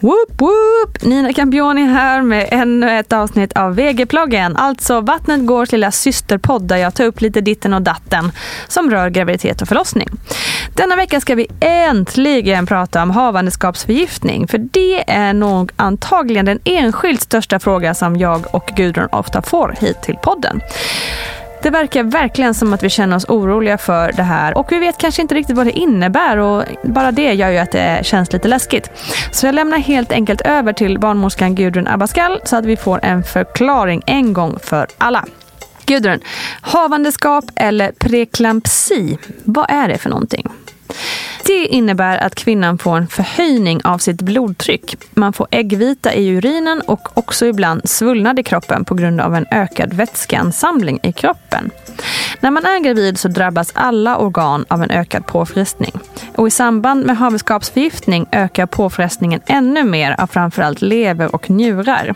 Woop, woop! Nina Campioni här med ännu ett avsnitt av VG-ploggen. Alltså Vattnet Gårs lilla systerpodd där jag tar upp lite ditten och datten som rör graviditet och förlossning. Denna vecka ska vi äntligen prata om havandeskapsförgiftning. För det är nog antagligen den enskilt största fråga som jag och Gudrun ofta får hit till podden. Det verkar verkligen som att vi känner oss oroliga för det här och vi vet kanske inte riktigt vad det innebär och bara det gör ju att det känns lite läskigt. Så jag lämnar helt enkelt över till barnmorskan Gudrun Abascal så att vi får en förklaring en gång för alla. Gudrun, havandeskap eller preklampsi, vad är det för någonting? Det innebär att kvinnan får en förhöjning av sitt blodtryck. Man får äggvita i urinen och också ibland svullnad i kroppen på grund av en ökad vätskeansamling i kroppen. När man är gravid så drabbas alla organ av en ökad påfrestning. Och i samband med havandeskapsförgiftning ökar påfrestningen ännu mer av framförallt lever och njurar.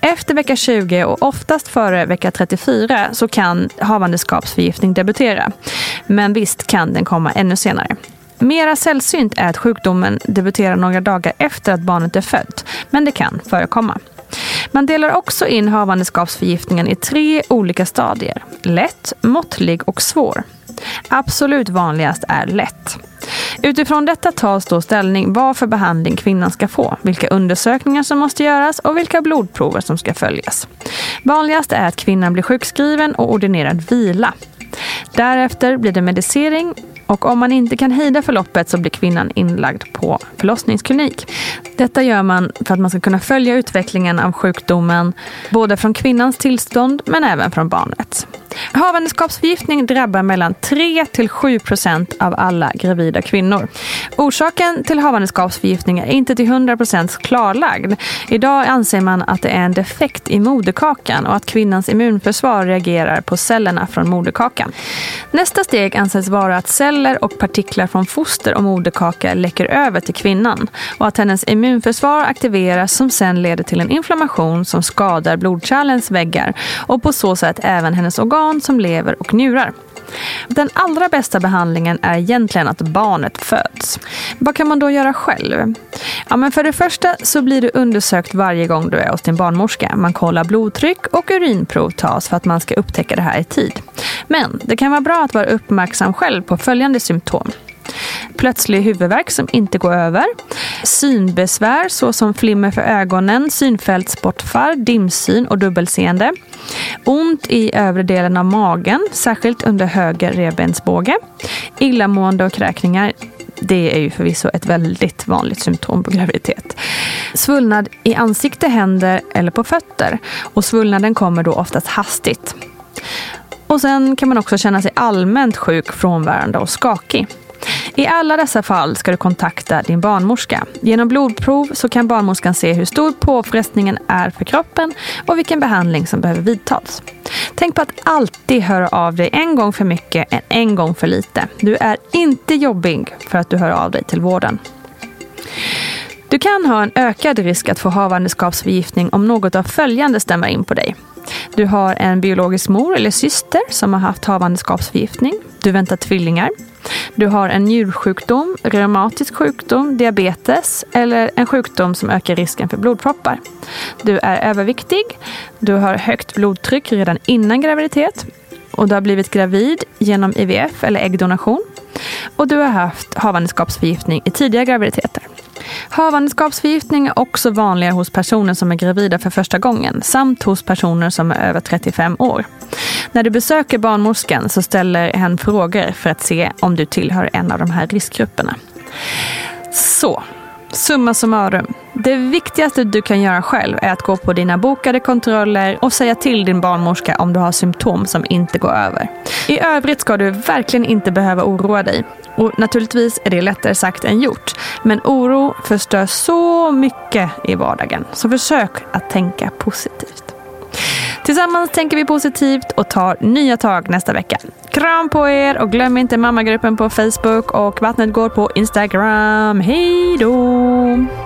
Efter vecka 20 och oftast före vecka 34 så kan havandeskapsförgiftning debutera. Men visst kan den komma ännu senare. Mera sällsynt är att sjukdomen debuterar några dagar efter att barnet är fött, men det kan förekomma. Man delar också in havandeskapsförgiftningen i tre olika stadier. Lätt, måttlig och svår. Absolut vanligast är lätt. Utifrån detta tas då ställning vad för behandling kvinnan ska få, vilka undersökningar som måste göras och vilka blodprover som ska följas. Vanligast är att kvinnan blir sjukskriven och ordinerad vila. Därefter blir det medicering och om man inte kan hejda förloppet så blir kvinnan inlagd på förlossningsklinik. Detta gör man för att man ska kunna följa utvecklingen av sjukdomen både från kvinnans tillstånd men även från barnet. Havandeskapsförgiftning drabbar mellan 3 till 7 procent av alla gravida kvinnor. Orsaken till havandeskapsförgiftning är inte till 100 procent klarlagd. Idag anser man att det är en defekt i moderkakan och att kvinnans immunförsvar reagerar på cellerna från moderkakan. Nästa steg anses vara att celler och partiklar från foster och moderkaka läcker över till kvinnan och att hennes immunförsvar aktiveras som sen leder till en inflammation som skadar blodkärlens väggar och på så sätt även hennes organ organ som lever och njurar. Den allra bästa behandlingen är egentligen att barnet föds. Vad kan man då göra själv? Ja, men för det första så blir du undersökt varje gång du är hos din barnmorska. Man kollar blodtryck och urinprov tas för att man ska upptäcka det här i tid. Men det kan vara bra att vara uppmärksam själv på följande symptom. Plötslig huvudvärk som inte går över. Synbesvär såsom flimmer för ögonen, synfältsbortfall, dimsyn och dubbelseende. Ont i övre delen av magen, särskilt under höger revbensbåge. Illamående och kräkningar. Det är ju förvisso ett väldigt vanligt symptom på graviditet. Svullnad i ansikte, händer eller på fötter. Och svullnaden kommer då oftast hastigt. Och sen kan man också känna sig allmänt sjuk, frånvarande och skakig. I alla dessa fall ska du kontakta din barnmorska. Genom blodprov så kan barnmorskan se hur stor påfrestningen är för kroppen och vilken behandling som behöver vidtas. Tänk på att alltid höra av dig en gång för mycket än en gång för lite. Du är inte jobbig för att du hör av dig till vården. Du kan ha en ökad risk att få havandeskapsförgiftning om något av följande stämmer in på dig. Du har en biologisk mor eller syster som har haft havandeskapsförgiftning. Du väntar tvillingar. Du har en njursjukdom, reumatisk sjukdom, diabetes eller en sjukdom som ökar risken för blodproppar. Du är överviktig. Du har högt blodtryck redan innan graviditet. Och du har blivit gravid genom IVF eller äggdonation. Och du har haft havandeskapsförgiftning i tidiga graviditeter. Havandeskapsförgiftning är också vanligare hos personer som är gravida för första gången samt hos personer som är över 35 år. När du besöker barnmorskan så ställer hen frågor för att se om du tillhör en av de här riskgrupperna. Så, Summa summarum. Det viktigaste du kan göra själv är att gå på dina bokade kontroller och säga till din barnmorska om du har symptom som inte går över. I övrigt ska du verkligen inte behöva oroa dig. Och naturligtvis är det lättare sagt än gjort. Men oro förstör så mycket i vardagen. Så försök att tänka positivt. Tillsammans tänker vi positivt och tar nya tag nästa vecka. Kram på er och glöm inte mammagruppen på Facebook och Vattnet går på Instagram. Hej då!